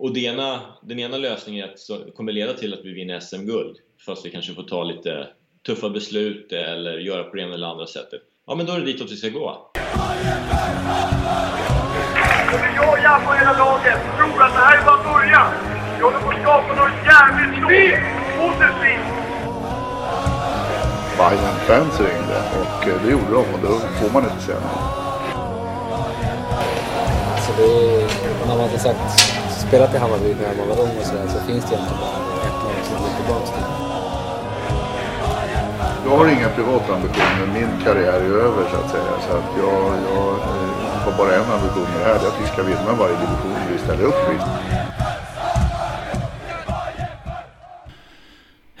och det ena, den ena lösningen är att det kommer leda till att vi vinner SM-guld fast vi kanske får ta lite tuffa beslut eller göra på det ena eller andra sättet. Ja, men då är det ditåt vi ska gå. Både jag och Janne och hela laget tror att det här är bara början. Vi håller på att skapa något jävligt stort. Positivt. Bayern-fans ringde och det gjorde de och då får man inte säga nej. Alltså det man som sagt spelat i Hammarby när man var ung och sådär så finns det egentligen bara ett lag som går tillbaka till. Jag har inga privata ambitioner. Min karriär är över så att säga. Så att jag, jag har bara en ambition med det här. Det är att vi ska vinna varje division vi ställer upp i.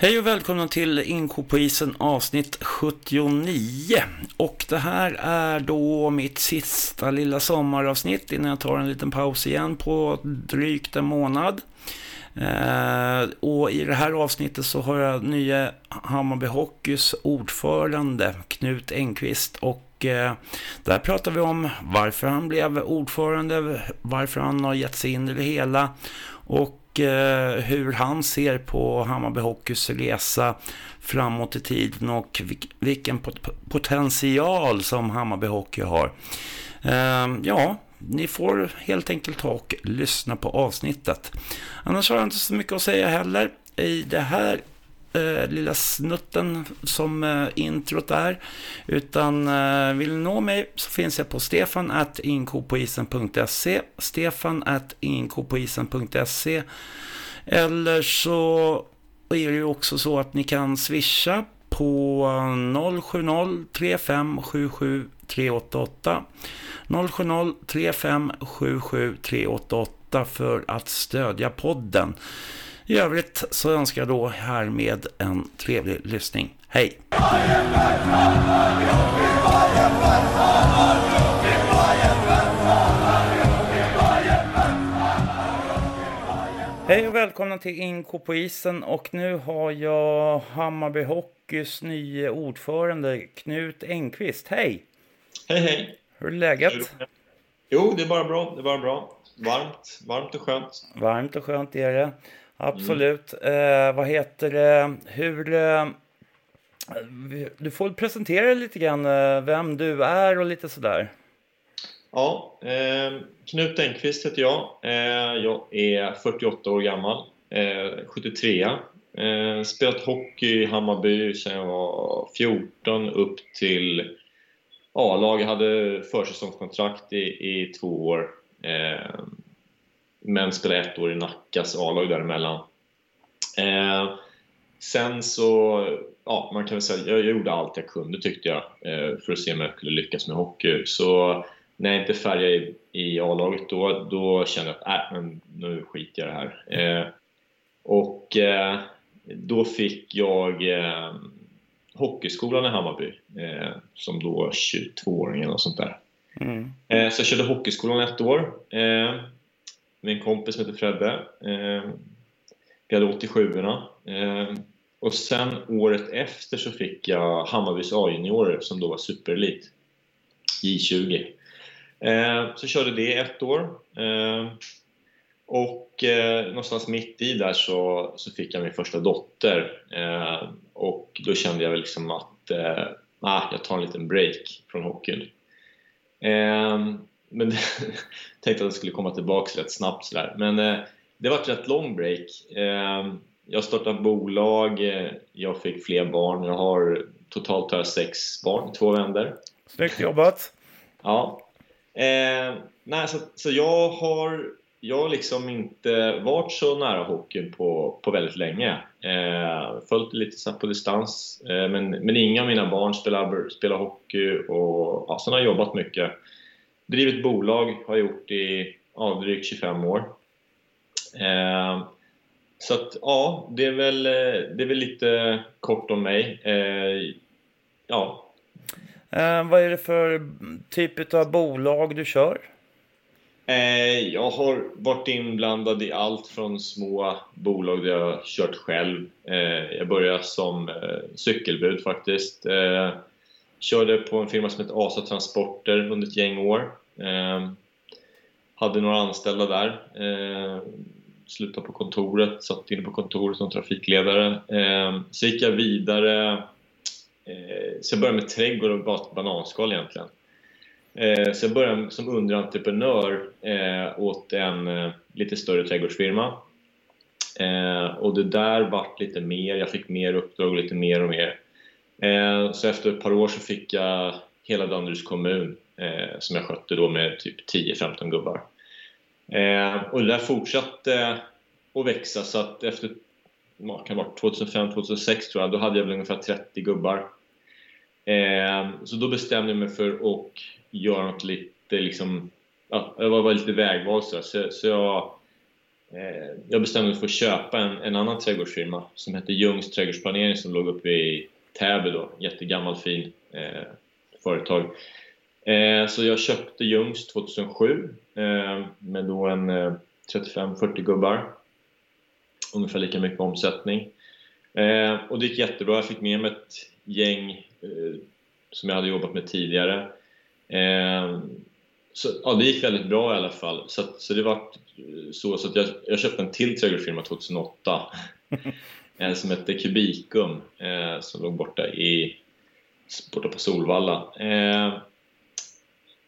Hej och välkomna till Inko på isen avsnitt 79. Och det här är då mitt sista lilla sommaravsnitt innan jag tar en liten paus igen på drygt en månad. Eh, och i det här avsnittet så har jag nya Hammarby Hockeys ordförande Knut Engqvist och eh, där pratar vi om varför han blev ordförande, varför han har gett sig in i det hela och Eh, hur han ser på Hammarby Hockeys resa framåt i tiden och vilken potential som Hammarby Hockey har. Ehm, ja, ni får helt enkelt ta och lyssna på avsnittet. Annars har jag inte så mycket att säga heller i det här eh, lilla snutten som eh, introt där. Utan eh, vill ni nå mig så finns jag på stefan at inkopoisen.se stefan at inkopoisen.se eller så är det ju också så att ni kan swisha på 070 3577 388 070 3577 388 för att stödja podden. I övrigt så önskar jag då härmed en trevlig lyssning. Hej! Hej och välkomna till Inko på isen och nu har jag Hammarby Hockeys nye ordförande Knut Engqvist. Hej! Hej hej! Hur är läget? Jo, det är bara bra. Det är bara bra. Varmt, varmt och skönt. Varmt och skönt är det. Absolut. Mm. Eh, vad heter det? Hur... Eh, du får presentera lite grann eh, vem du är och lite sådär. Ja, eh, Knut Engqvist heter jag. Eh, jag är 48 år gammal. Eh, 73 eh, Spelat hockey i Hammarby sedan jag var 14 upp till A-lag. Jag hade försäsongskontrakt i, i två år. Eh, men spelade ett år i Nackas A-lag däremellan. Eh, sen så, ja man kan väl säga, jag, jag gjorde allt jag kunde tyckte jag eh, för att se om jag skulle lyckas med hockey. Så när jag inte färgade i, i A-laget då, då kände jag att äh, men nu skiter jag i det här. Eh, och eh, då fick jag eh, Hockeyskolan i Hammarby eh, som då 22-åring eller något sånt där. Mm. Eh, så jag körde Hockeyskolan ett år med en kompis som heter Fredde. Eh, vi hade 87orna. Eh, och sen året efter så fick jag Hammarbys A-juniorer som då var superelit. J20. Eh, så körde det ett år. Eh, och eh, någonstans mitt i där så, så fick jag min första dotter. Eh, och då kände jag väl liksom att eh, ah, jag tar en liten break från hockeyn. Eh, men tänkte att jag skulle komma tillbaka rätt snabbt sådär. Men eh, det var ett rätt lång break. Eh, jag startade bolag, eh, jag fick fler barn. Jag har totalt har jag sex barn, två vänner. Snyggt jobbat! Ja. Eh, nej, så, så jag har jag har liksom inte varit så nära hockeyn på, på väldigt länge. Eh, följt lite så på distans. Eh, men, men inga av mina barn spelar, spelar hockey och ja, sen har jag jobbat mycket. Drivit bolag har gjort i ja, drygt 25 år. Eh, så att ja, det är, väl, det är väl lite kort om mig. Eh, ja. Eh, vad är det för typ av bolag du kör? Eh, jag har varit inblandad i allt från små bolag där jag har kört själv. Eh, jag började som eh, cykelbud faktiskt. Körde på en firma som heter Asa Transporter under ett gäng år. Ehm, hade några anställda där. Ehm, slutade på kontoret, satt inne på kontoret som trafikledare. Eh, så gick jag vidare, eh, så jag började med trädgård och bananskal egentligen. Eh, så jag började som underentreprenör eh, åt en eh, lite större trädgårdsfirma. Eh, och det där vart lite mer, jag fick mer uppdrag och lite mer och mer. Eh, så efter ett par år så fick jag hela Danderyds kommun eh, som jag skötte då med typ 10-15 gubbar. Eh, och det där fortsatte att växa så att efter kan vara 2005-2006 tror jag, då hade jag väl ungefär 30 gubbar. Eh, så då bestämde jag mig för att göra något lite liksom, ja, det var lite vägval så, så, så jag, eh, jag bestämde mig för att köpa en, en annan trädgårdsfirma som hette Ljungs trädgårdsplanering som låg uppe i Täby då, jättegammal fin eh, företag. Eh, så jag köpte Ljungs 2007 eh, med då en 35-40 eh, gubbar, ungefär lika mycket omsättning. Och det gick jättebra, jag fick med mig ett gäng som jag hade jobbat med tidigare så, ja, det gick väldigt bra i alla fall. Så, så det var så, så att jag, jag köpte en till trädgårdsfirma 2008 en som hette Kubikum som låg borta, i, borta på Solvalla.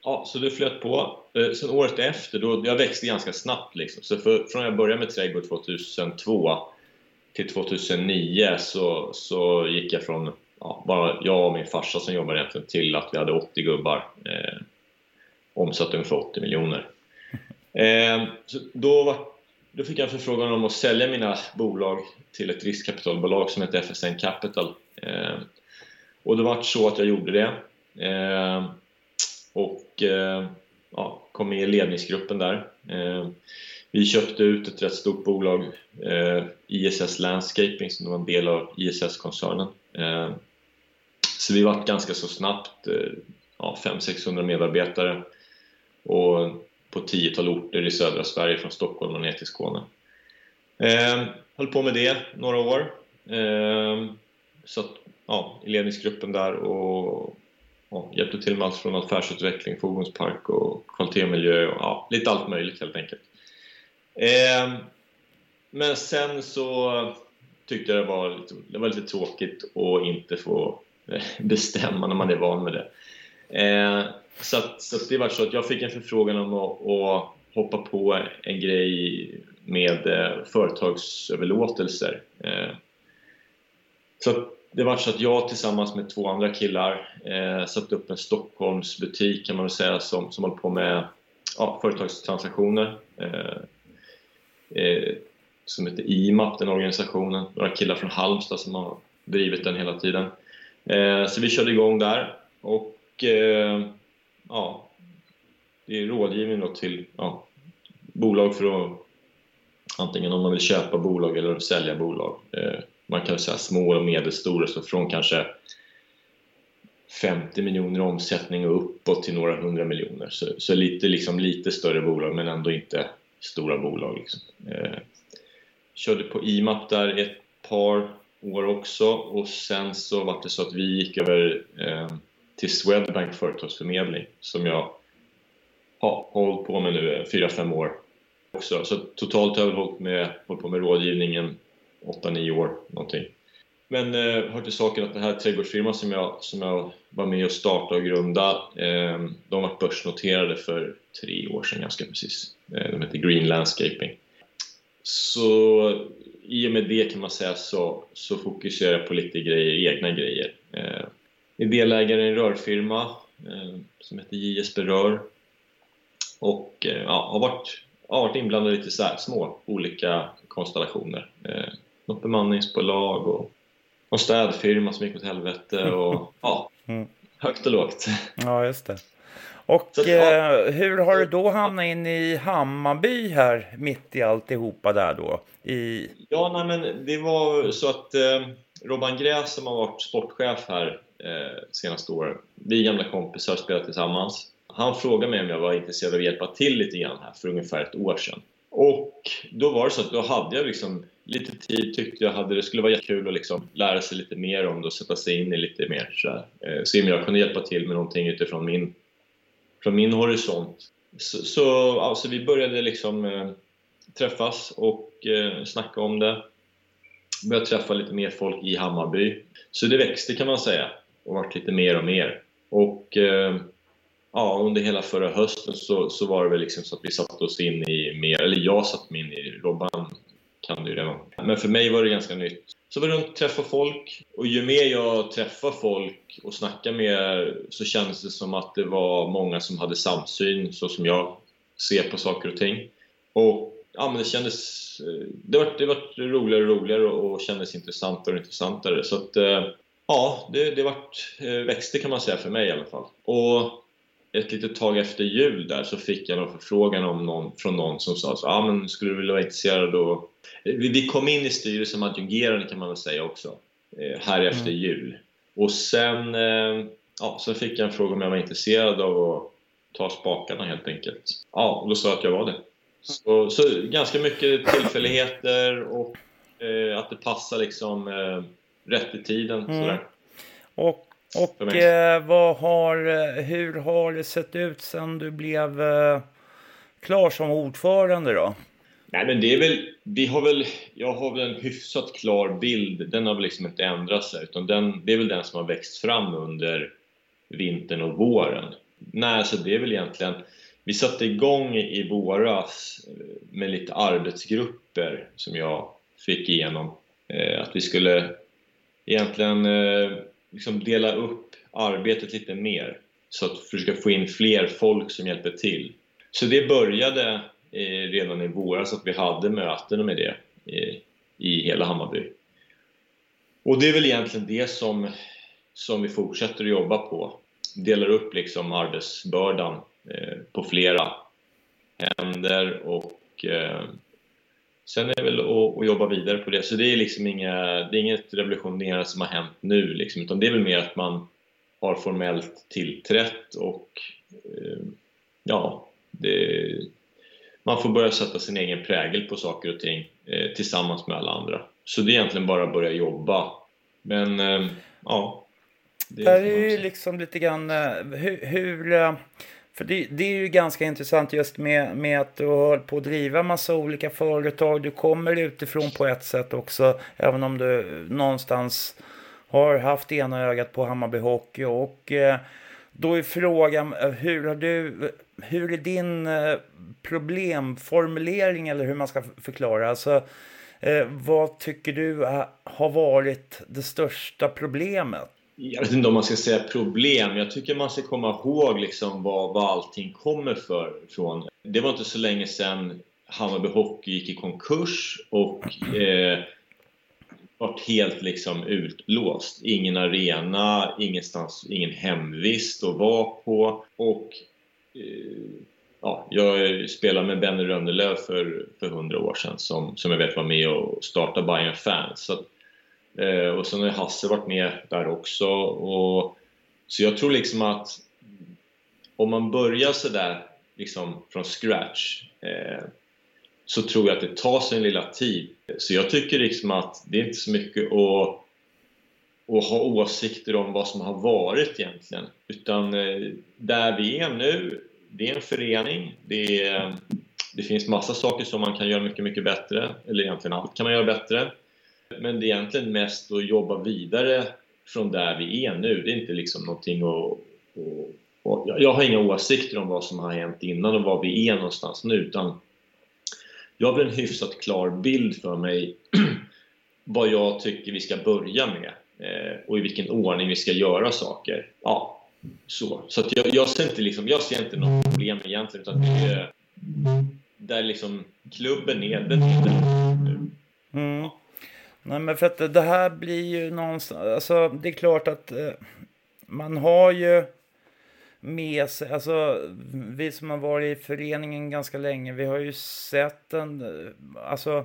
Ja, så det flöt på. Eh, sen året efter, då, jag växte ganska snabbt liksom. Så för, från jag började med trädgård 2002 till 2009 så, så gick jag från ja, bara jag och min farsa som jobbar egentligen till att vi hade 80 gubbar. Eh, omsatte ungefär 80 miljoner. Eh, då, var, då fick jag en förfrågan om att sälja mina bolag till ett riskkapitalbolag som heter FSN Capital. Eh, och det var så att jag gjorde det. Eh, och eh, ja, kom med i ledningsgruppen där. Eh, vi köpte ut ett rätt stort bolag, eh, ISS Landscaping, som var en del av ISS-koncernen. Eh, så vi var ganska så snabbt, eh, ja, 500-600 medarbetare och på tiotal orter i södra Sverige från Stockholm och ner till Skåne. Eh, höll på med det några år. Eh, satt ja, i ledningsgruppen där och ja, hjälpte till med allt från affärsutveckling, fordonspark och kvalitetsmiljö och ja, lite allt möjligt helt enkelt. Eh, men sen så tyckte jag det var lite, det var lite tråkigt att inte få eh, bestämma när man är van med det. Eh, så, att, så att det var så att jag fick en förfrågan om att, att hoppa på en grej med eh, företagsöverlåtelser. Eh, så det var så att jag tillsammans med två andra killar eh, satte upp en Stockholmsbutik kan man väl säga som, som håller på med ja, företagstransaktioner. Eh, eh, som heter IMAP, den organisationen. Några killar från Halmstad som har drivit den hela tiden. Eh, så vi körde igång där och eh, ja, det är rådgivning då till ja, bolag för att antingen om man vill köpa bolag eller sälja bolag. Eh, man kan säga små och medelstora, så från kanske 50 miljoner i omsättning och uppåt till några hundra miljoner. Så, så lite, liksom, lite större bolag men ändå inte stora bolag. Liksom. Eh, körde på IMAP där ett par år också och sen så var det så att vi gick över eh, till Swedbank företagsförmedling som jag har hållit på med nu eh, 4-5 år också. Så totalt har jag hållit, med, hållit på med rådgivningen 8-9 år någonting. Men eh, hör till saken att den här trädgårdsfirman som jag, som jag var med och startade och grundade, eh, de var börsnoterade för tre år sedan ganska precis. Eh, de heter Green Landscaping. Så i och med det kan man säga så, så fokuserar jag på lite grejer, egna grejer. Eh, är delägare i en rörfirma eh, som heter JSB Rör och eh, ja, har, varit, har varit inblandad i lite så små olika konstellationer. Eh, något bemanningsbolag och någon städfirma som gick åt helvete och ja, mm. högt och lågt. Ja, just det. Och så, ja. eh, hur har du då hamnat in i Hammarby här mitt i alltihopa där då? I... Ja, nej, men det var så att eh, Robban Gräs som har varit sportchef här eh, senaste åren, vi är gamla kompisar, spelat tillsammans. Han frågade mig om jag var intresserad av att hjälpa till lite grann här för ungefär ett år sedan. Och då var det så att då hade jag liksom lite tid, tyckte jag hade det skulle vara jättekul att liksom lära sig lite mer om det och sätta sig in i lite mer så här. Eh, se om jag kunde hjälpa till med någonting utifrån min från min horisont. Så, så alltså vi började liksom eh, träffas och eh, snacka om det. Började träffa lite mer folk i Hammarby. Så det växte kan man säga och vart lite mer och mer. Och eh, ja, under hela förra hösten så, så var det väl liksom så att vi satte oss in i mer, eller jag satte mig in i, Robban kan du redan. Men för mig var det ganska nytt. Så var det runt träffa folk och ju mer jag träffar folk och snackar med er så kändes det som att det var många som hade samsyn så som jag ser på saker och ting. Och ja, men det kändes... Eh, det vart, det var roligare och roligare och kändes intressantare och intressantare. Så att, eh, ja, det, det vart, eh, växte kan man säga för mig i alla fall. Och ett litet tag efter jul där så fick jag en förfrågan om någon, från någon som sa så ah, men skulle du vilja vara intresserad och vi kom in i styrelsen som adjungerande kan man väl säga också, eh, här mm. efter jul. Och sen, eh, ja, sen fick jag en fråga om jag var intresserad av att ta spakarna helt enkelt. Ja, och då sa jag att jag var det. Så, så ganska mycket tillfälligheter och eh, att det passar liksom eh, rätt i tiden. Mm. Sådär. Och, och eh, vad har, eh, hur har det sett ut sen du blev eh, klar som ordförande då? Nej men det är väl, vi har väl, jag har väl en hyfsat klar bild, den har väl liksom inte ändrat sig utan den, det är väl den som har växt fram under vintern och våren. Nej, så det är väl egentligen, vi satte igång i våras eh, med lite arbetsgrupper som jag fick igenom. Eh, att vi skulle egentligen eh, liksom dela upp arbetet lite mer så att försöka få in fler folk som hjälper till. Så det började Eh, redan i våras att vi hade möten med det eh, i hela Hammarby. Och det är väl egentligen det som, som vi fortsätter att jobba på. Delar upp liksom arbetsbördan eh, på flera händer och eh, sen är det väl att, att, jobba vidare på det. Så det är liksom inga, det är inget revolutionerande som har hänt nu liksom, utan det är väl mer att man har formellt tillträtt och eh, ja, det, man får börja sätta sin egen prägel på saker och ting eh, tillsammans med alla andra. Så det är egentligen bara att börja jobba. Men eh, ja. Det är, det är ju liksom lite grann eh, hur, hur eh, för det, det, är ju ganska intressant just med, med att du har på att driva massa olika företag. Du kommer utifrån på ett sätt också, även om du någonstans har haft ena ögat på Hammarby Hockey. Och eh, då är frågan, hur har du, hur är din eh, problemformulering eller hur man ska förklara? Alltså, eh, vad tycker du har varit det största problemet? Jag vet inte om man ska säga problem. Jag tycker man ska komma ihåg liksom vad, vad allting kommer för, från. Det var inte så länge sedan Hammarby Hockey gick i konkurs och eh, varit helt liksom utblåst. Ingen arena, ingenstans, ingen hemvist att vara på och Eh, ja, jag spelade med Benny Rönnelöv för, för 100 år sedan som, som jag vet var med och startade Bayern Fans. Så att, eh, och sen har Hasse varit med där också. Och, så jag tror liksom att om man börjar sådär liksom från scratch eh, så tror jag att det tar sin lilla tid. Så jag tycker liksom att det är inte så mycket att, och ha åsikter om vad som har varit egentligen. Utan eh, där vi är nu, det är en förening. Det, är, det finns massa saker som man kan göra mycket, mycket bättre. Eller egentligen allt kan man göra bättre. Men det är egentligen mest att jobba vidare från där vi är nu. Det är inte liksom någonting att... Och, jag har inga åsikter om vad som har hänt innan och var vi är någonstans nu utan jag har väl en hyfsat klar bild för mig vad jag tycker vi ska börja med Eh, och i vilken ordning vi ska göra saker. Ja, så. Så att jag, jag, ser inte liksom, jag ser inte något problem egentligen utan det är där liksom klubben är, den är där nu. Mm. Nej men för att det här blir ju någonstans, alltså det är klart att eh, man har ju med sig, alltså vi som har varit i föreningen ganska länge, vi har ju sett en, alltså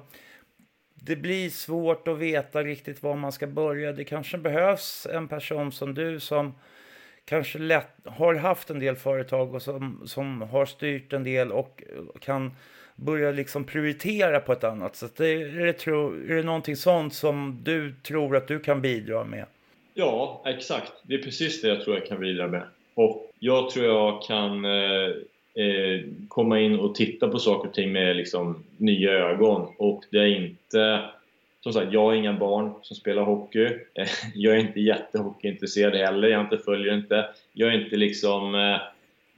det blir svårt att veta riktigt var man ska börja. Det kanske behövs en person som du som kanske lätt, har haft en del företag och som, som har styrt en del och kan börja liksom prioritera på ett annat sätt. Är det, tro, är det någonting sånt som du tror att du kan bidra med? Ja, exakt. Det är precis det jag tror jag kan bidra med. Och jag tror jag kan, eh, eh, komma in och titta på saker och ting med liksom, nya ögon. Och det är inte... Som sagt, jag har inga barn som spelar hockey. Jag är inte jättehockeyintresserad heller, jag inte följer inte. Jag är inte liksom... Eh,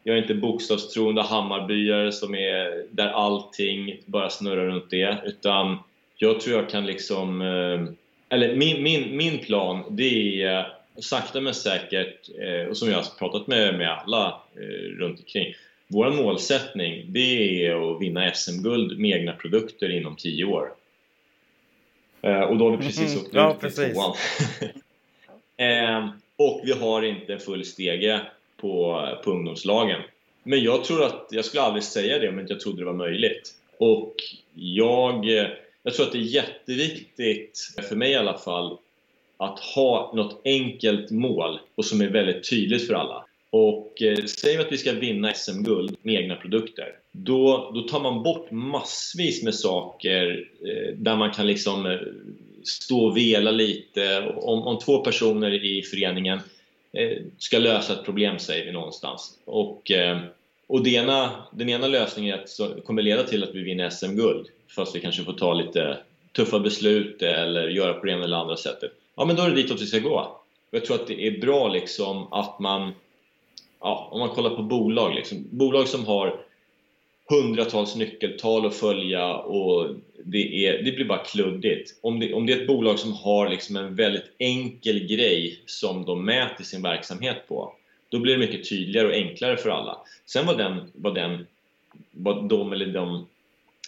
jag är inte bokstavstroende Hammarbyare som är där allting bara snurrar runt det. Utan jag tror jag kan liksom... Eh, eller min, min, min plan, det är sakta men säkert, eh, och som jag har pratat med, med alla eh, runt omkring vår målsättning det är att vinna SM-guld med egna produkter inom 10 år. Eh, och då har vi precis mm, åkt ja, ut i tvåan. eh, och vi har inte full stege på, på ungdomslagen. Men jag tror att, jag skulle aldrig säga det om inte jag trodde det var möjligt. Och jag, jag tror att det är jätteviktigt, för mig i alla fall, att ha något enkelt mål och som är väldigt tydligt för alla. Och eh, säger vi att vi ska vinna SM-guld med egna produkter, då, då tar man bort massvis med saker eh, där man kan liksom eh, stå och vela lite. Om, om två personer i föreningen eh, ska lösa ett problem, säger vi någonstans. Och, eh, och ena, den ena lösningen att, så, kommer leda till att vi vinner SM-guld, fast vi kanske får ta lite tuffa beslut eller göra på det ena eller andra sättet. Ja, men då är det ditåt vi ska gå. Jag tror att det är bra liksom att man ja, om man kollar på bolag, liksom, bolag som har hundratals nyckeltal att följa och det, är, det blir bara kluddigt. Om det, om det är ett bolag som har liksom en väldigt enkel grej som de mäter sin verksamhet på, då blir det mycket tydligare och enklare för alla. Sen vad, den, vad, den, vad de eller de,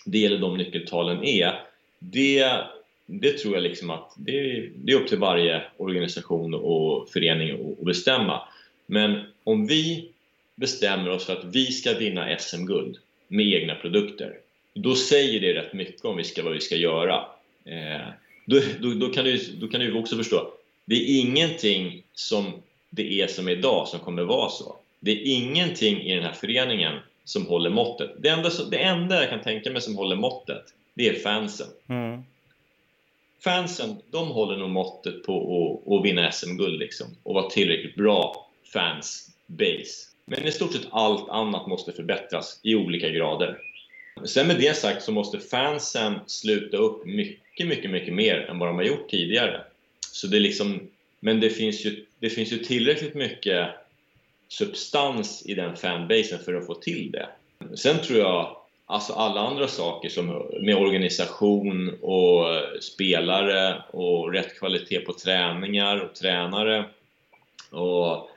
det eller de nyckeltalen är, det, det tror jag liksom att det, det är upp till varje organisation och förening att bestämma. Men om vi bestämmer oss för att vi ska vinna SM-guld med egna produkter, då säger det rätt mycket om vi ska, vad vi ska göra. Eh, då, då, då, kan du, då kan du också förstå, det är ingenting som det är som idag som kommer vara så. Det är ingenting i den här föreningen som håller måttet. Det enda, det enda jag kan tänka mig som håller måttet, det är fansen. Mm. Fansen, de håller nog måttet på att, att vinna SM-guld liksom, och vara tillräckligt bra fans base. Men i stort sett allt annat måste förbättras i olika grader. Sen med det sagt så måste fansen sluta upp mycket, mycket, mycket mer än vad de har gjort tidigare. Så det är liksom, men det finns, ju, det finns ju tillräckligt mycket substans i den fanbasen för att få till det. Sen tror jag alltså alla andra saker som med organisation och spelare och rätt kvalitet på träningar och tränare och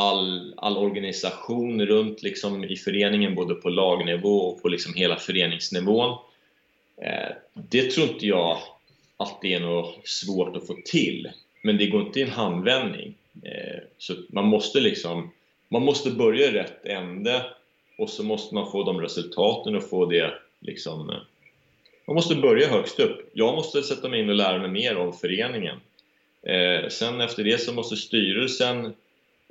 all, all organisation runt liksom i föreningen, både på lagnivå och på liksom hela föreningsnivån. Eh, det tror inte jag att det är något svårt att få till, men det går inte i en handvändning. Eh, så man måste liksom, man måste börja i rätt ände och så måste man få de resultaten och få det liksom... Eh, man måste börja högst upp. Jag måste sätta mig in och lära mig mer om föreningen. Eh, sen efter det så måste styrelsen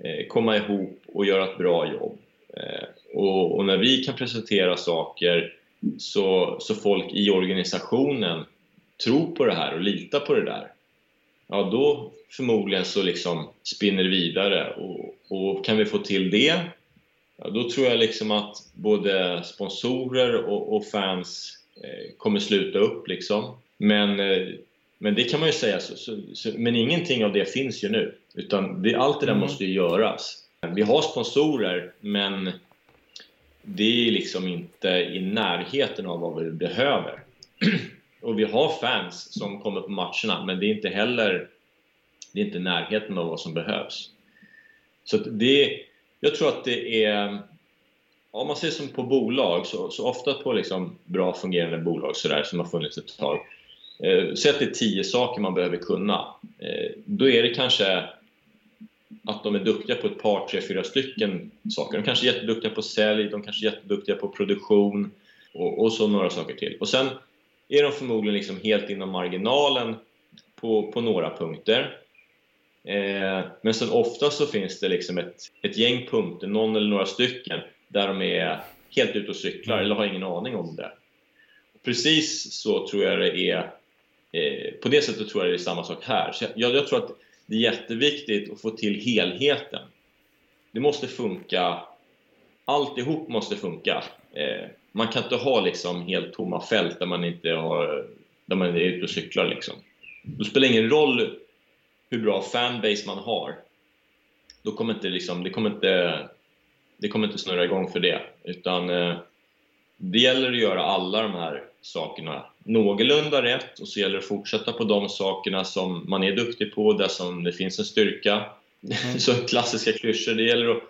Eh, komma ihop och göra ett bra jobb. Eh, och, och, när vi kan presentera saker så, så folk i organisationen tror på det här och litar på det där, ja då förmodligen så liksom spinner det vidare och, och kan vi få till det, ja, då tror jag liksom att både sponsorer och, och fans eh, kommer sluta upp liksom. Men eh, men det kan man ju säga, så, så, så, men ingenting av det finns ju nu. Utan det, allt det där mm. måste ju göras. Vi har sponsorer, men det är liksom inte i närheten av vad vi behöver. Och vi har fans som kommer på matcherna, men det är inte heller det är inte närheten av vad som behövs. Så det, jag tror att det är... Om man ser som på bolag, så, så ofta på liksom bra fungerande bolag sådär, som har funnits ett tag, Eh, säg att det är tio saker man behöver kunna. Eh, då är det kanske att de är duktiga på ett par, tre, fyra stycken saker. De kanske är jätteduktiga på sälj, de kanske är jätteduktiga på produktion och, och så några saker till. Och sen är de förmodligen liksom helt inom marginalen på, på några punkter. Eh, men sen ofta så finns det liksom ett, ett gäng punkter, någon eller några stycken, där de är helt ute och cyklar eller har ingen aning om det. Precis så tror jag det är Eh, på det sättet tror jag det är samma sak här. Så jag, jag, tror att det är jätteviktigt att få till helheten. Det måste funka alltihop måste funka. Eh, man kan inte ha liksom helt tomma fält där man inte har, där man är ute och cyklar liksom. Det spelar ingen roll hur bra fanbase man har. Då kommer inte liksom, det kommer inte, det kommer inte snurra igång för det. Utan eh, det gäller att göra alla de här sakerna någorlunda rätt och så gäller det att fortsätta på de sakerna som man är duktig på, där som det finns en styrka. Mm. så klassiska klyschor, det gäller att,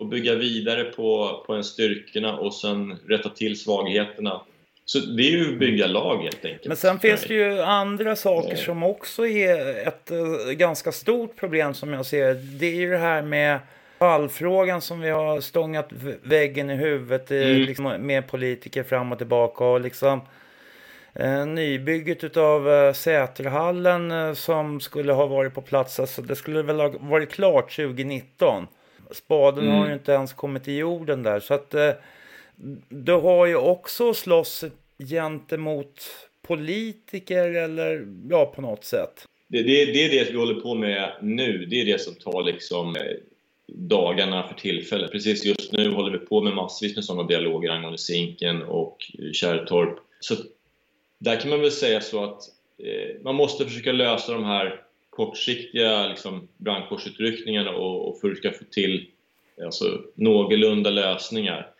att bygga vidare på, på en styrkorna och sen rätta till svagheterna. Så det är ju att bygga lag helt enkelt. Men sen finns det ju andra saker som också är ett uh, ganska stort problem som jag ser det. är ju det här med fallfrågan som vi har stångat väggen i huvudet mm. liksom, med politiker fram och tillbaka. Och liksom eh, nybygget utav eh, Säterhallen eh, som skulle ha varit på plats. Alltså, det skulle väl ha varit klart 2019. Spaden mm. har ju inte ens kommit i jorden där. Så att eh, du har ju också slåss gentemot politiker eller ja, på något sätt. Det, det, det är det vi håller på med nu. Det är det som tar liksom eh, dagarna för tillfället. Precis just nu håller vi på med massvis med sådana dialoger angående Zinken och Kärrtorp. Så där kan man väl säga så att eh, man måste försöka lösa de här kortsiktiga liksom, brandkårsutryckningarna och, och försöka få till alltså, någorlunda lösningar.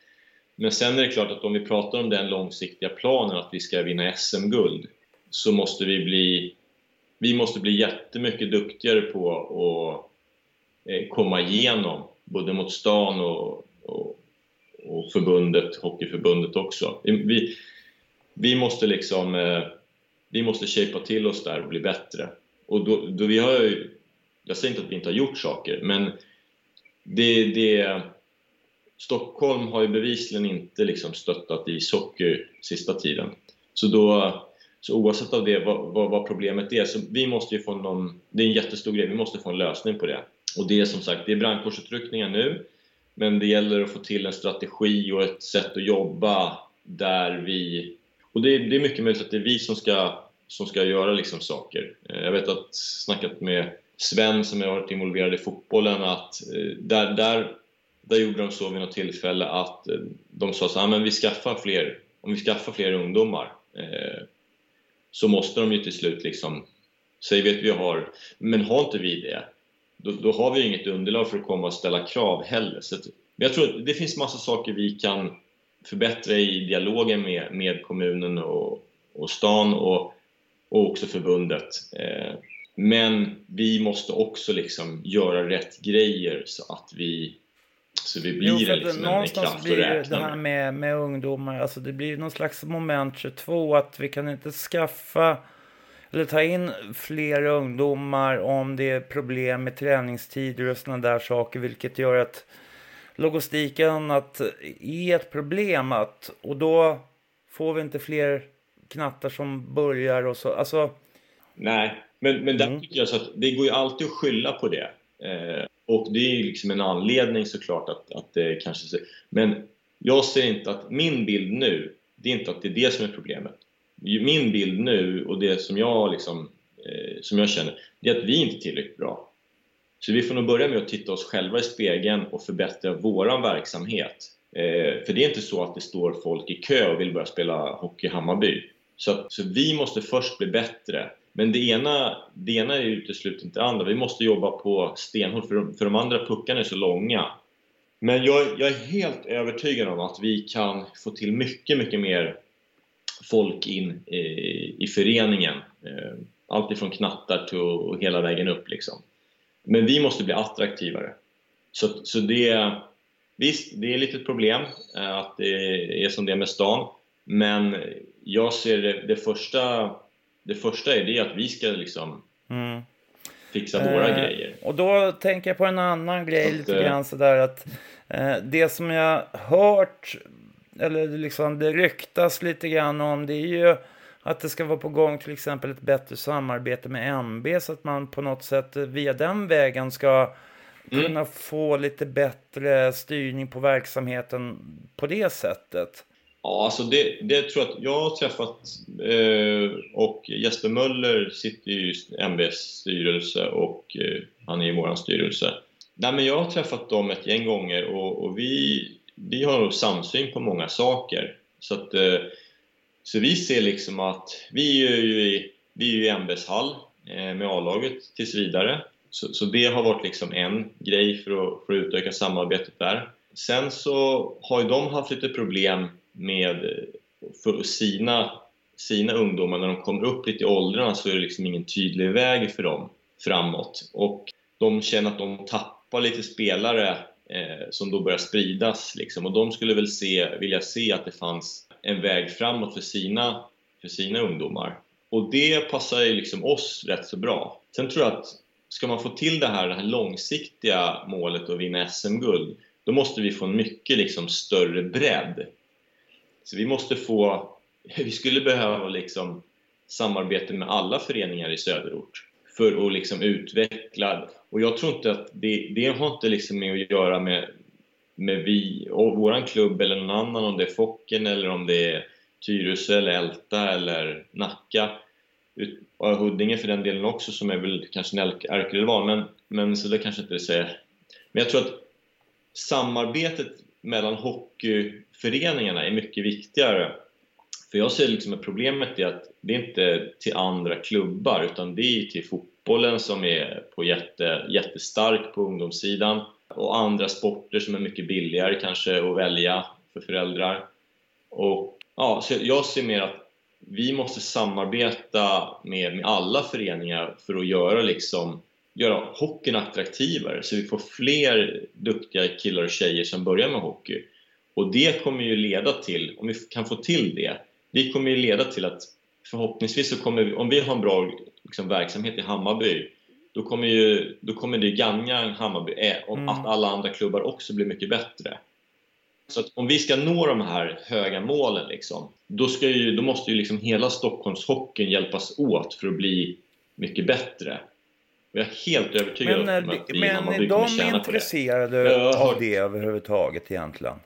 Men sen är det klart att om vi pratar om den långsiktiga planen att vi ska vinna SM-guld så måste vi bli vi måste bli jättemycket duktigare på att eh, komma igenom, både mot stan och, och, och förbundet, Hockeyförbundet också. Vi, vi måste liksom, eh, vi måste shapea till oss där och bli bättre. Och då, då vi har ju, jag säger inte att vi inte har gjort saker, men det, det Stockholm har ju bevisligen inte liksom stöttat ishockey sista tiden. Så då, så oavsett av det, vad, vad, vad, problemet är, så vi måste ju få någon, det är en jättestor grej, vi måste få en lösning på det. Och det är som sagt, det är brandkårsutryckningar nu, men det gäller att få till en strategi och ett sätt att jobba där vi... Och det är, det är mycket möjligt att det är vi som ska, som ska göra liksom saker. Eh, jag vet att snackat med Sven som har varit involverad i fotbollen att eh, där, där, där gjorde de så vid något tillfälle att eh, de sa så här, ah, men vi skaffar fler, om vi skaffar fler ungdomar så måste de ju till slut liksom, säg vi att vi har, men har inte vi det, då, då, har vi inget underlag för att komma och ställa krav heller. Så att, men jag tror att det finns massa saker vi kan förbättra i dialogen med, med kommunen och, och stan och, och också förbundet. Eh, men vi måste också liksom göra rätt grejer så att vi så vi blir jo, liksom en, en kraft blir att räkna det här med, med ungdomar, alltså det blir någon slags moment 22 att vi kan inte skaffa eller ta in fler ungdomar om det är problem med träningstider och sådana där saker, vilket gör att logistiken att är ett problem att, och då får vi inte fler knattar som börjar och så. Alltså... Nej, men, men där mm. tycker jag så att det går ju alltid att skylla på det. Eh, och det är ju liksom en anledning såklart att, att det kanske... Men jag ser inte att min bild nu, det är inte att det är det som är problemet min bild nu och det som jag, liksom, eh, som jag känner, det är att vi inte är tillräckligt bra. Så vi får nog börja med att titta oss själva i spegeln och förbättra våran verksamhet. Eh, för det är inte så att det står folk i kö och vill börja spela hockey i Hammarby. Så, så vi måste först bli bättre. Men det ena, det ena utesluter inte det andra. Vi måste jobba på stenhårt, för de, för de andra puckarna är så långa. Men jag, jag, är helt övertygad om att vi kan få till mycket, mycket mer folk in i, i föreningen. Eh, allt ifrån knattar till och hela vägen upp liksom. Men vi måste bli attraktivare. Så, så det, visst, det är lite ett problem eh, att det är som det är med stan. Men jag ser det, det första, det första är det att vi ska liksom mm. fixa våra eh, grejer. Och då tänker jag på en annan grej att, lite grann sådär att eh, det som jag hört eller liksom det ryktas lite grann om det är ju att det ska vara på gång till exempel ett bättre samarbete med MB så att man på något sätt via den vägen ska mm. kunna få lite bättre styrning på verksamheten på det sättet. Ja, alltså det, det tror jag att jag har träffat eh, och Jesper Möller sitter i MBs styrelse och eh, han är i vår styrelse. Nej, men jag har träffat dem ett gäng gånger och, och vi vi har nog samsyn på många saker. Så, att, eh, så vi ser liksom att vi är ju i, vi är ju i MBs hall eh, med A-laget tills vidare. Så, så, det har varit liksom en grej för att, för att utöka samarbetet där. Sen så har ju de haft lite problem med för sina, sina ungdomar, när de kommer upp lite i åldrarna så är det liksom ingen tydlig väg för dem framåt. Och de känner att de tappar lite spelare eh, som då börjar spridas liksom. och de skulle väl se, vilja se att det fanns en väg framåt för sina, för sina ungdomar. Och det passar ju liksom oss rätt så bra. Sen tror jag att ska man få till det här, det här långsiktiga målet att vinna SM-guld, då måste vi få en mycket liksom större bredd. Så vi måste få, vi skulle behöva liksom samarbete med alla föreningar i söderort för att liksom utveckla, och jag tror inte att det, det har inte liksom med att göra med, med vi och våran klubb eller någon annan, om det är Focken eller om det är Tyresö eller Älta eller Nacka och Huddinge för den delen också som är väl kanske en ärkerival men, men så det kanske inte det säger. Men jag tror att samarbetet mellan hockeyföreningarna är mycket viktigare. För jag ser liksom att problemet är att det är inte till andra klubbar utan det är till fotbollen som är på jätte, jättestark på ungdomssidan och andra sporter som är mycket billigare kanske att välja för föräldrar. Och ja, så jag ser mer att vi måste samarbeta med, med alla föreningar för att göra, liksom, göra hockeyn attraktivare så vi får fler duktiga killar och tjejer som börjar med hockey. Och det kommer ju leda till, om vi kan få till det, det kommer ju leda till att förhoppningsvis så kommer vi, om vi har en bra liksom, verksamhet i Hammarby då kommer, ju, då kommer det gagna Hammarby eh, och mm. att alla andra klubbar också blir mycket bättre. Så att om vi ska nå de här höga målen liksom, då, ju, då måste ju liksom hela Stockholmshockeyn hjälpas åt för att bli mycket bättre. Och jag är helt övertygad men, om att vi Men är de intresserade det. av det överhuvudtaget egentligen?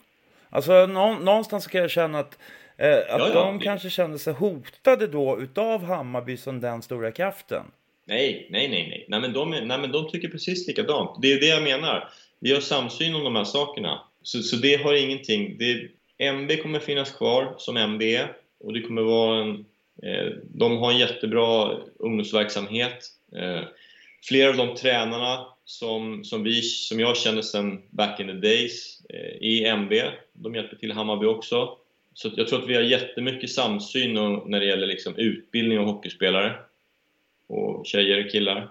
Alltså någonstans kan jag känna att, eh, att ja, ja, de det... kanske kände sig hotade då utav Hammarby som den stora kraften. Nej, nej, nej, nej. Nej men, de, nej, men de tycker precis likadant. Det är det jag menar. Vi har samsyn om de här sakerna. Så, så det har ingenting... Det, MB kommer finnas kvar som MB och det kommer vara en... Eh, de har en jättebra ungdomsverksamhet. Eh, flera av de tränarna som, som, vi, som jag känner sedan back in the days eh, i MB, de hjälper till Hammarby också. Så jag tror att vi har jättemycket samsyn när det gäller liksom utbildning av hockeyspelare. Och tjejer och killar.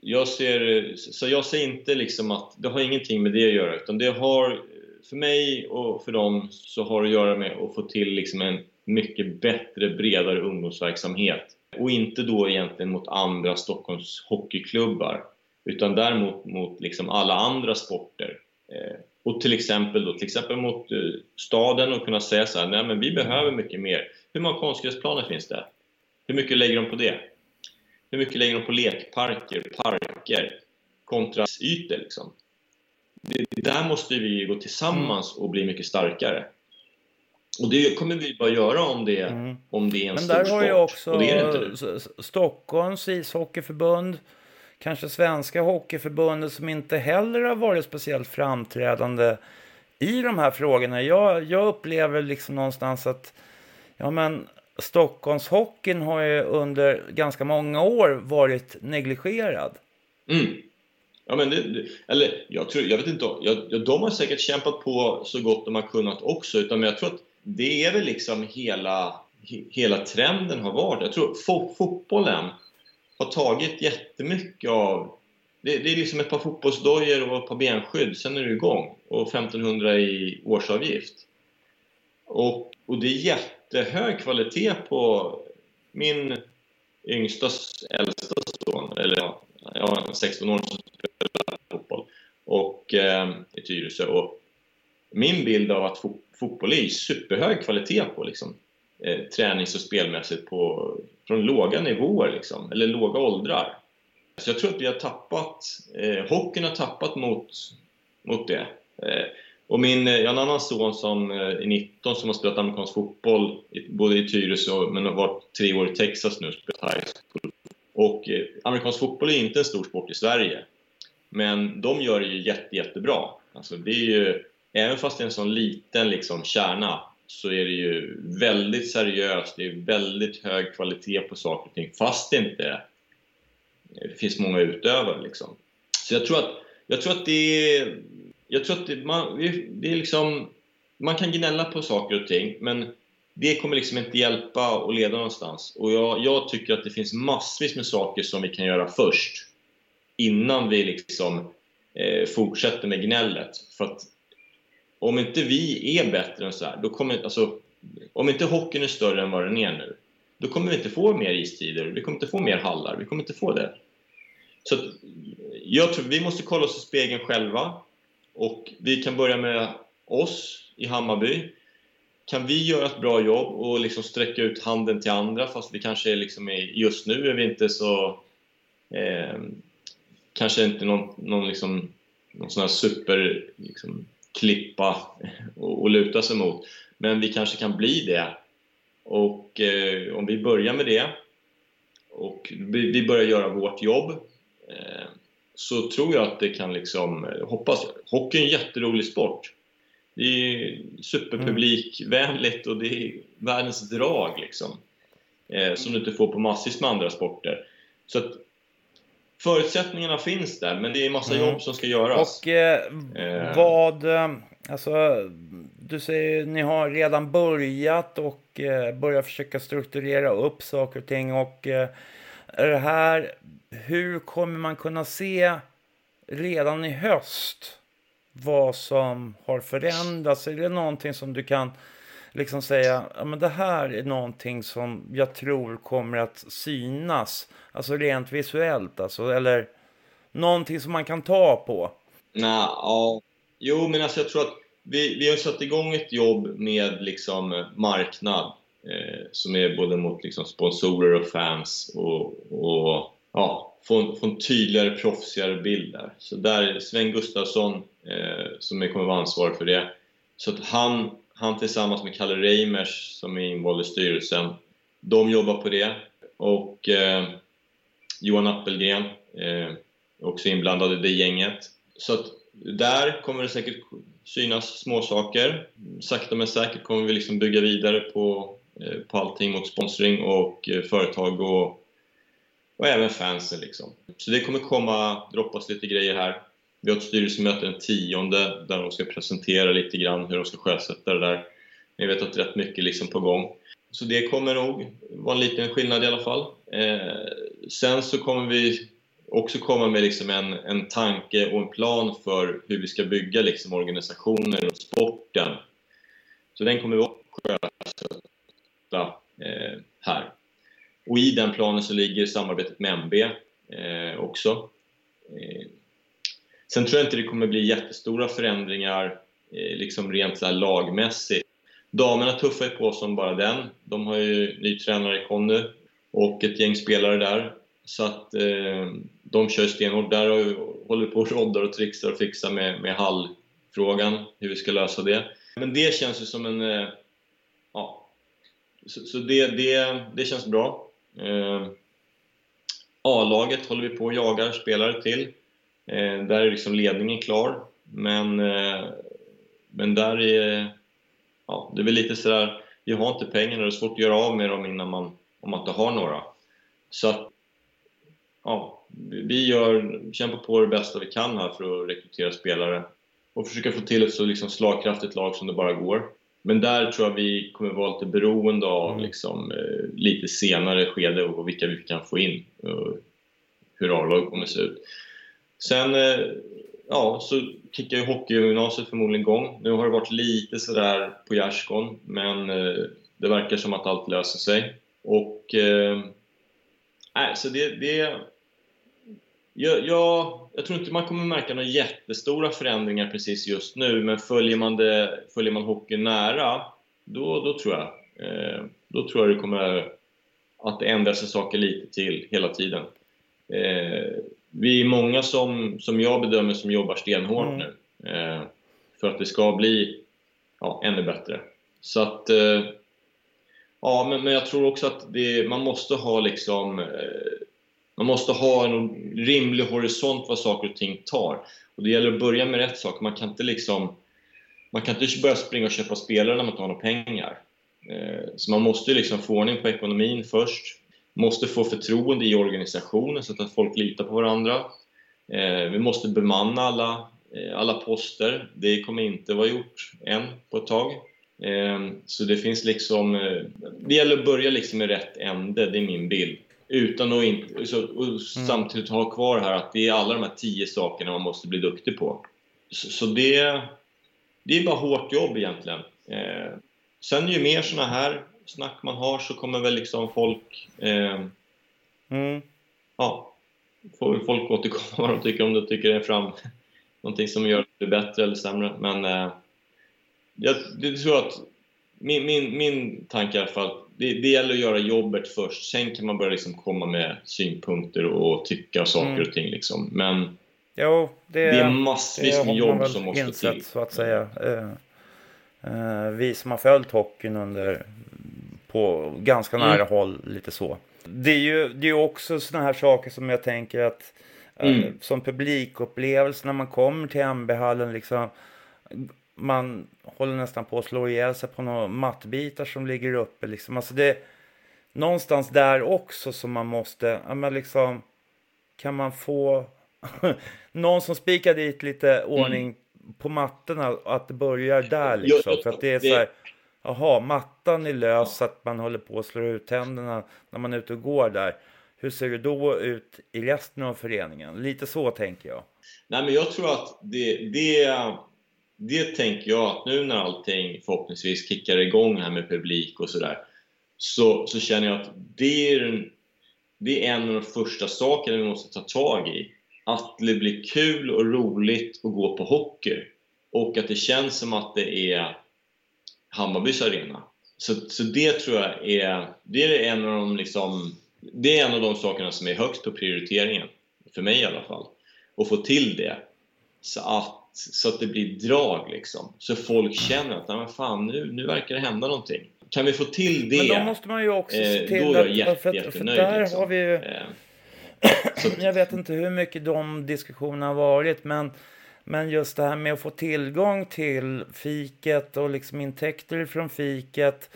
Jag ser, så jag ser inte liksom att det har ingenting med det att göra utan det har för mig och för dem så har det att göra med att få till liksom en mycket bättre, bredare ungdomsverksamhet. Och inte då egentligen mot andra Stockholms hockeyklubbar utan däremot mot liksom alla andra sporter. Eh, och till exempel, då, till exempel mot eh, staden och kunna säga så här, nej men vi behöver mycket mer. Hur många konstgräsplaner finns det? Hur mycket lägger de på det? Hur mycket lägger de på lekparker, parker, kontra ytor liksom? det, där måste vi gå tillsammans och bli mycket starkare. Och det kommer vi bara göra om det, mm. om det är en Men stor där har ju också och Stockholms ishockeyförbund, kanske Svenska Hockeyförbundet som inte heller har varit speciellt framträdande i de här frågorna. Jag, jag upplever liksom någonstans att ja, men Stockholmshockeyn har ju under ganska många år varit negligerad. Mm. Ja, men det, eller jag, tror, jag vet inte, jag, de har säkert kämpat på så gott de har kunnat också, utan jag tror att det är väl liksom hela, hela trenden har varit. Jag tror fo, fotbollen har tagit jättemycket av... Det, det är liksom ett par fotbollsdojor och ett par benskydd, sen är du igång. Och 1500 i årsavgift. Och, och det är jätte jättehög kvalitet på min yngsta, äldsta son, eller ja, jag har en 16-åring som spelar fotboll och, eh, i Tyresö. Och min bild av att fo fotboll är superhög kvalitet på liksom, eh, tränings och spelmässigt på, från låga nivåer, liksom, eller låga åldrar. Så jag tror att vi har tappat, eh, hockeyn har tappat mot, mot det. Eh, och min, eh, jag har en annan son som eh, är 19 som har spelat amerikansk fotboll både i Tyresö men har varit tre år i Texas nu och spelat high school och eh, amerikansk fotboll är inte en stor sport i Sverige. Men de gör det ju jätte, jättebra. Alltså det är ju även fast det är en sån liten liksom, kärna så är det ju väldigt seriöst, det är väldigt hög kvalitet på saker och ting fast det inte det finns många utövare liksom. Så jag tror att, jag tror att det är... Jag tror att det, man, det är liksom... Man kan gnälla på saker och ting, men det kommer liksom inte hjälpa och leda någonstans. Och jag, jag, tycker att det finns massvis med saker som vi kan göra först. Innan vi liksom eh, fortsätter med gnället. För att om inte vi är bättre än så här, då kommer... Alltså, om inte hockeyn är större än vad den är nu, då kommer vi inte få mer istider, vi kommer inte få mer hallar, vi kommer inte få det. Så att, jag tror vi måste kolla oss i spegeln själva och vi kan börja med oss i Hammarby. Kan vi göra ett bra jobb och liksom sträcka ut handen till andra fast vi kanske är liksom just nu är vi inte så eh, kanske inte någon, någon, liksom, någon sån här super liksom, klippa och, och luta sig mot men vi kanske kan bli det och eh, om vi börjar med det och vi, vi börjar göra vårt jobb Eh, så tror jag att det kan liksom, eh, hoppas, hockey är en jätterolig sport. Det är superpublikvänligt och det är världens drag liksom. Eh, som du inte får på massvis med andra sporter. Så att förutsättningarna finns där, men det är massa mm. jobb som ska göras. Och eh, vad, alltså, du säger ni har redan börjat och eh, börjat försöka strukturera upp saker och ting och eh, är det här hur kommer man kunna se redan i höst vad som har förändrats? Är det någonting som du kan liksom säga, ja men det här är någonting som jag tror kommer att synas, alltså rent visuellt alltså, eller någonting som man kan ta på? Nej, ja, jo men alltså jag tror att vi, vi har satt igång ett jobb med liksom marknad eh, som är både mot liksom sponsorer och fans och, och ja, få, få en tydligare, proffsigare bild där. Så där Sven Gustafsson, eh, som kommer vara ansvarig för det, så att han, han tillsammans med Kalle Reimers, som är invald i styrelsen, de jobbar på det. Och eh, Johan Appelgren, eh, också inblandad i det gänget. Så att där kommer det säkert synas småsaker. Sakta men säkert kommer vi liksom bygga vidare på, Eh, på allting mot sponsring och eh, företag och och även fansen liksom. Så det kommer komma, droppas lite grejer här. Vi har ett styrelsemöte den tionde där de ska presentera lite grann hur de ska sjösätta det där. Jag vet att rätt mycket liksom på gång. Så det kommer nog vara en liten skillnad i alla fall. Eh, sen så kommer vi också komma med liksom en, en tanke och en plan för hur vi ska bygga liksom organisationer och sporten. Så den kommer vi också sjösätta eh, här. Och i den planen så ligger samarbetet med MB eh, också. Eh, sen tror jag inte det kommer bli jättestora förändringar eh, liksom rent så lagmässigt. Damerna tuffar ju på som bara den. De har ju ny tränare i Conny och ett gäng spelare där. Så att eh, de kör stenhårt där och håller på och roddar och trixar och fixar med, med hallfrågan, hur vi ska lösa det. Men det känns ju som en... Eh, så, så det, det, det känns bra. Eh, A-laget håller vi på och jagar spelare till. Eh, där är liksom ledningen klar. Men, eh, men där är... Ja, det är väl lite sådär, vi har inte pengarna det är svårt att göra av med dem innan man, om man inte har några. Så att, ja, vi gör, kämpar på det bästa vi kan här för att rekrytera spelare och försöka få till ett så liksom slagkraftigt lag som det bara går. Men där tror jag vi kommer vara lite beroende av mm. liksom, eh, lite senare skede och vilka vi kan få in. Och hur A-laget kommer se ut. Sen eh, ja, så kickar ju hockeygymnasiet förmodligen igång. Nu har det varit lite sådär på gärdsgården men eh, det verkar som att allt löser sig. Och eh, så det, det jag, jag, jag, tror inte man kommer märka några jättestora förändringar precis just nu, men följer man, det, följer man hockeyn nära, då, då, tror jag, eh, då tror jag det kommer att ändra sig saker lite till hela tiden. Eh, vi är många som, som jag bedömer som jobbar stenhårt mm. nu eh, för att det ska bli ja, ännu bättre. Så att, eh, ja, men, men jag tror också att det, man måste ha liksom eh, man måste ha en rimlig horisont vad saker och ting tar. Och det gäller att börja med rätt saker. Man kan inte liksom man kan inte börja springa och köpa spelare när man inte har några pengar. Eh, så man måste liksom få ordning på ekonomin först. Måste få förtroende i organisationen så att folk litar på varandra. Eh, vi måste bemanna alla, eh, alla poster. Det kommer inte vara gjort än på ett tag. Så det finns liksom... Det gäller att börja liksom i rätt ände, det är min bild. Utan att inte, så, och mm. samtidigt ha kvar här att det är alla de här tio sakerna man måste bli duktig på. Så, så det, det är bara hårt jobb egentligen. Eh, sen ju mer såna här snack man har så kommer väl liksom folk... Eh, mm. Ja, får väl folk återkomma vad de tycker om de tycker det är fram någonting som gör det bättre eller sämre. Men eh, jag, jag tror att min, min, min tanke i alla fall det, det gäller att göra jobbet först. Sen kan man börja liksom komma med synpunkter och tycka saker mm. och ting. Liksom. Men jo, det, det är massvis med jobb som måste insett, till. så att säga. Uh, uh, vi som har följt hockeyn under på ganska mm. nära håll, lite så. Det är ju det är också sådana här saker som jag tänker att uh, mm. som publikupplevelse när man kommer till MB-hallen liksom man håller nästan på att slå ihjäl sig på några mattbitar som ligger uppe. Liksom. Alltså det någonstans där också som man måste, ja men liksom, kan man få någon som spikar dit lite ordning mm. på mattorna, att det börjar där liksom. För att det är så här, jaha, mattan är lös så att man håller på att slå ut tänderna när man är ute och går där. Hur ser det då ut i resten av föreningen? Lite så tänker jag. Nej, men jag tror att det, det det tänker jag att nu när allting förhoppningsvis kickar igång här med publik och sådär så, så känner jag att det är, en, det är en av de första sakerna vi måste ta tag i. Att det blir kul och roligt att gå på hockey och att det känns som att det är Hammarbys arena. Så, så det tror jag är, det är en av de liksom, det är en av de sakerna som är högst på prioriteringen, för mig i alla fall. Att få till det. Så att så att det blir drag liksom. Så folk känner att, men fan, nu, nu verkar det hända någonting. Kan vi få till det, Men då måste man ju också se eh, till då är jag jätte, för. För där liksom. har vi ju... Eh, jag vet inte hur mycket de diskussionerna har varit, men, men just det här med att få tillgång till fiket och liksom intäkter från fiket,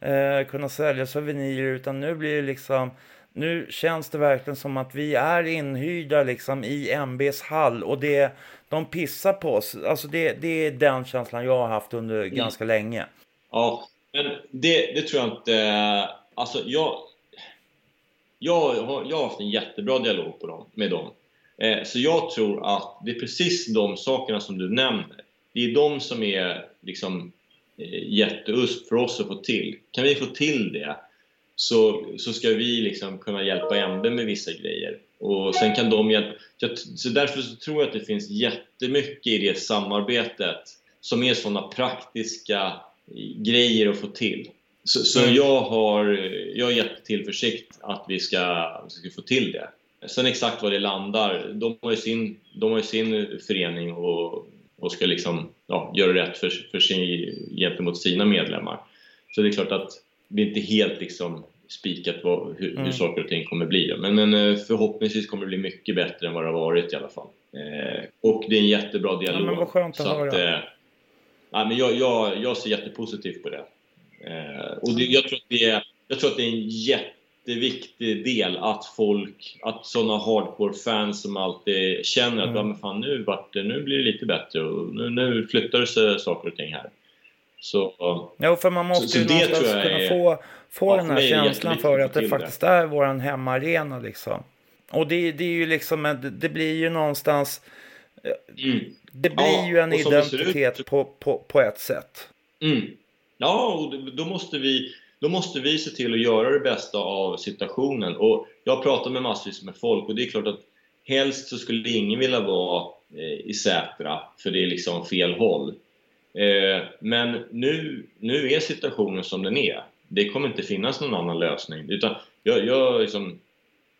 eh, kunna sälja souvenirer, utan nu blir det liksom nu känns det verkligen som att vi är inhyrda liksom i MBs hall och det, de pissar på oss. Alltså det, det är den känslan jag har haft under mm. ganska länge. Ja, men det, det tror jag inte... Alltså jag, jag, har, jag har haft en jättebra dialog på dem, med dem. Eh, så jag tror att det är precis de sakerna som du nämner. Det är de som är liksom eh, jätteusp för oss att få till. Kan vi få till det så, så ska vi liksom kunna hjälpa MB med vissa grejer. Och sen kan de hjälpa. Så därför så tror jag att det finns jättemycket i det samarbetet som är sådana praktiska grejer att få till. Så, så mm. jag, har, jag har gett tillförsikt att vi ska, ska få till det. Sen exakt var det landar, de har ju sin, de har sin förening och, och ska liksom, ja, göra rätt för, för sin, gentemot sina medlemmar. Så det är klart att det är inte helt liksom spikat vad, hur, mm. hur saker och ting kommer bli. Men, men eh, förhoppningsvis kommer det bli mycket bättre än vad det har varit i alla fall. Eh, och det är en jättebra dialog. Ja, men vad skönt att så höra. Att, eh, ja, men jag, jag, jag ser jättepositivt på det. Eh, och det, jag, tror att det är, jag tror att det är en jätteviktig del att folk, att sådana hardcore-fans som alltid känner att mm. fan, nu, vart det, nu blir det lite bättre och nu, nu flyttar det sig saker och ting här. Så, jo, för man måste så, ju så någonstans kunna är, få, få den här känslan för att det faktiskt är vår hemmaarena liksom. Och det, det är ju liksom, det blir ju någonstans, mm. det blir ja, ju en identitet på, på, på ett sätt. Mm. Ja, och då måste vi då måste vi se till att göra det bästa av situationen. Och jag har pratat med massvis med folk och det är klart att helst så skulle ingen vilja vara eh, i Sätra för det är liksom fel håll. Eh, men nu, nu är situationen som den är. Det kommer inte finnas någon annan lösning. Utan jag, jag liksom,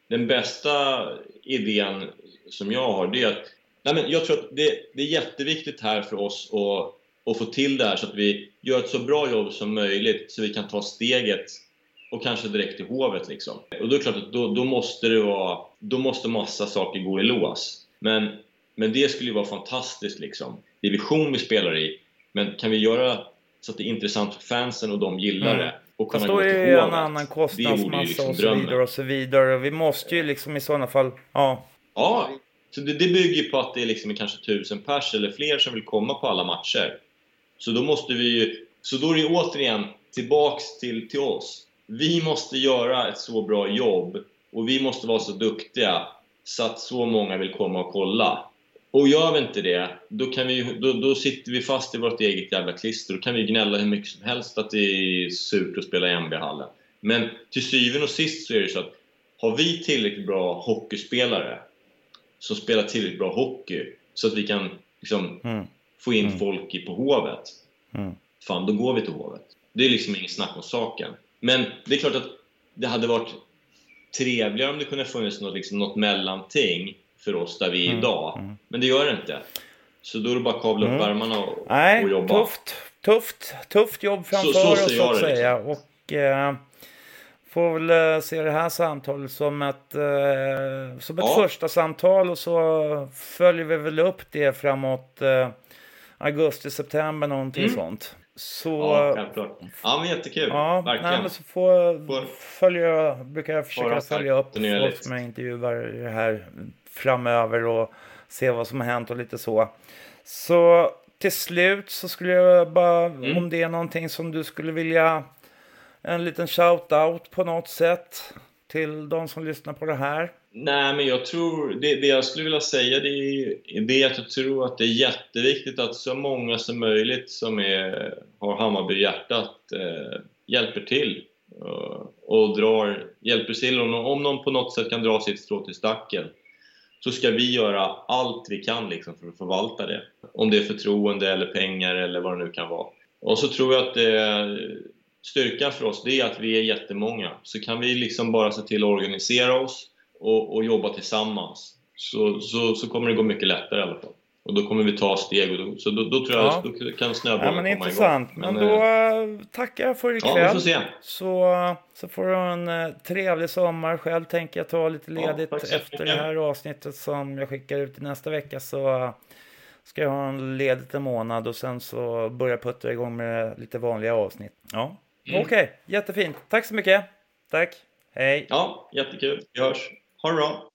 den bästa idén som jag har, det är att nej men jag tror att det, det är jätteviktigt här för oss att, att få till det här så att vi gör ett så bra jobb som möjligt så vi kan ta steget och kanske direkt till Hovet liksom. Och då är det klart att då, då måste det vara, då måste massa saker gå i lås. Men, men det skulle ju vara fantastiskt liksom. Division vi spelar i, men kan vi göra så att det är intressant för fansen och de gillar Mm. det och Fast då är det en annan kostnadsmassa liksom och så drömmen. vidare och så vidare. Vi måste ju liksom i sådana fall, ja. Ja, så det, det bygger på att det är liksom kanske tusen pers eller fler som vill komma på alla matcher. Så då måste vi ju, så då är det återigen tillbaks till, till oss. Vi måste göra ett så bra jobb och vi måste vara så duktiga så att så många vill komma och kolla. Och gör vi inte det, då, kan vi, då, då sitter vi fast i vårt eget jävla klister. Då kan vi gnälla hur mycket som helst att det är surt att spela i MB-hallen. Men till syvende och sist så är det så att har vi tillräckligt bra hockeyspelare som spelar tillräckligt bra hockey så att vi kan liksom Mm. få in Mm. folk i på Hovet. Mm. Fan, då går vi till Hovet. Det är liksom ingen snack om saken. Men det är klart att det hade varit trevligare om det kunde funnits något, liksom, något mellanting för oss där vi är Mm. idag. Mm. Men det gör det inte. Så då är det bara att kavla upp Mm. ärmarna och, Nej, och jobba. tufft, tufft, tufft jobb framför så oss ser så att liksom. säga. Och eh, får väl eh, se det här samtalet som ett, eh, som ett Ja. första samtal och så följer vi väl upp det framåt eh, augusti, september någonting Mm. sånt. Så Ja, självklart. Ja, men jättekul. Ja, Verkligen. nej, men så får, Får- följa, brukar jag försöka följa upp folk som jag intervjuar i det här framöver och se vad som har hänt och lite så. Så till slut så skulle jag bara, Mm. om det är någonting som du skulle vilja, en liten shout-out på något sätt till de som lyssnar på det här. Nej, men jag tror... Det, det jag skulle vilja säga det är, det är att jag tror att det är jätteviktigt att så många som möjligt som är, har Hammarby i hjärtat eh, hjälper till. eh, och drar, hjälper till. Om, någon- om någon på något sätt kan dra sitt strå till stacken så ska vi göra allt vi kan liksom för att förvalta det. Om det är förtroende eller pengar eller vad det nu kan vara. Och så tror jag att det, styrkan för oss det är att vi är jättemånga. Så kan vi liksom bara se till att organisera oss och, och jobba tillsammans så, så, så kommer det gå mycket lättare i alla fall. Och då kommer vi ta steg och då, så då, då tror jag Ja. då kan Ja, snöbollen men komma intressant. igång. Men då eh, eh, tackar jag för Ja, ikväll. vi får se. Så, så får du en eh, trevlig sommar. Själv tänker jag ta lite Ja, ledigt så efter det här avsnittet som jag skickar ut i nästa vecka. Så ska jag ha en ledigt en månad och sen så börja putta igång med lite vanliga avsnitt. Ja, Mm. okej. Jättefint. Tack så mycket. Tack. Hej. Ja, jättekul. Vi hörs. Ha det bra.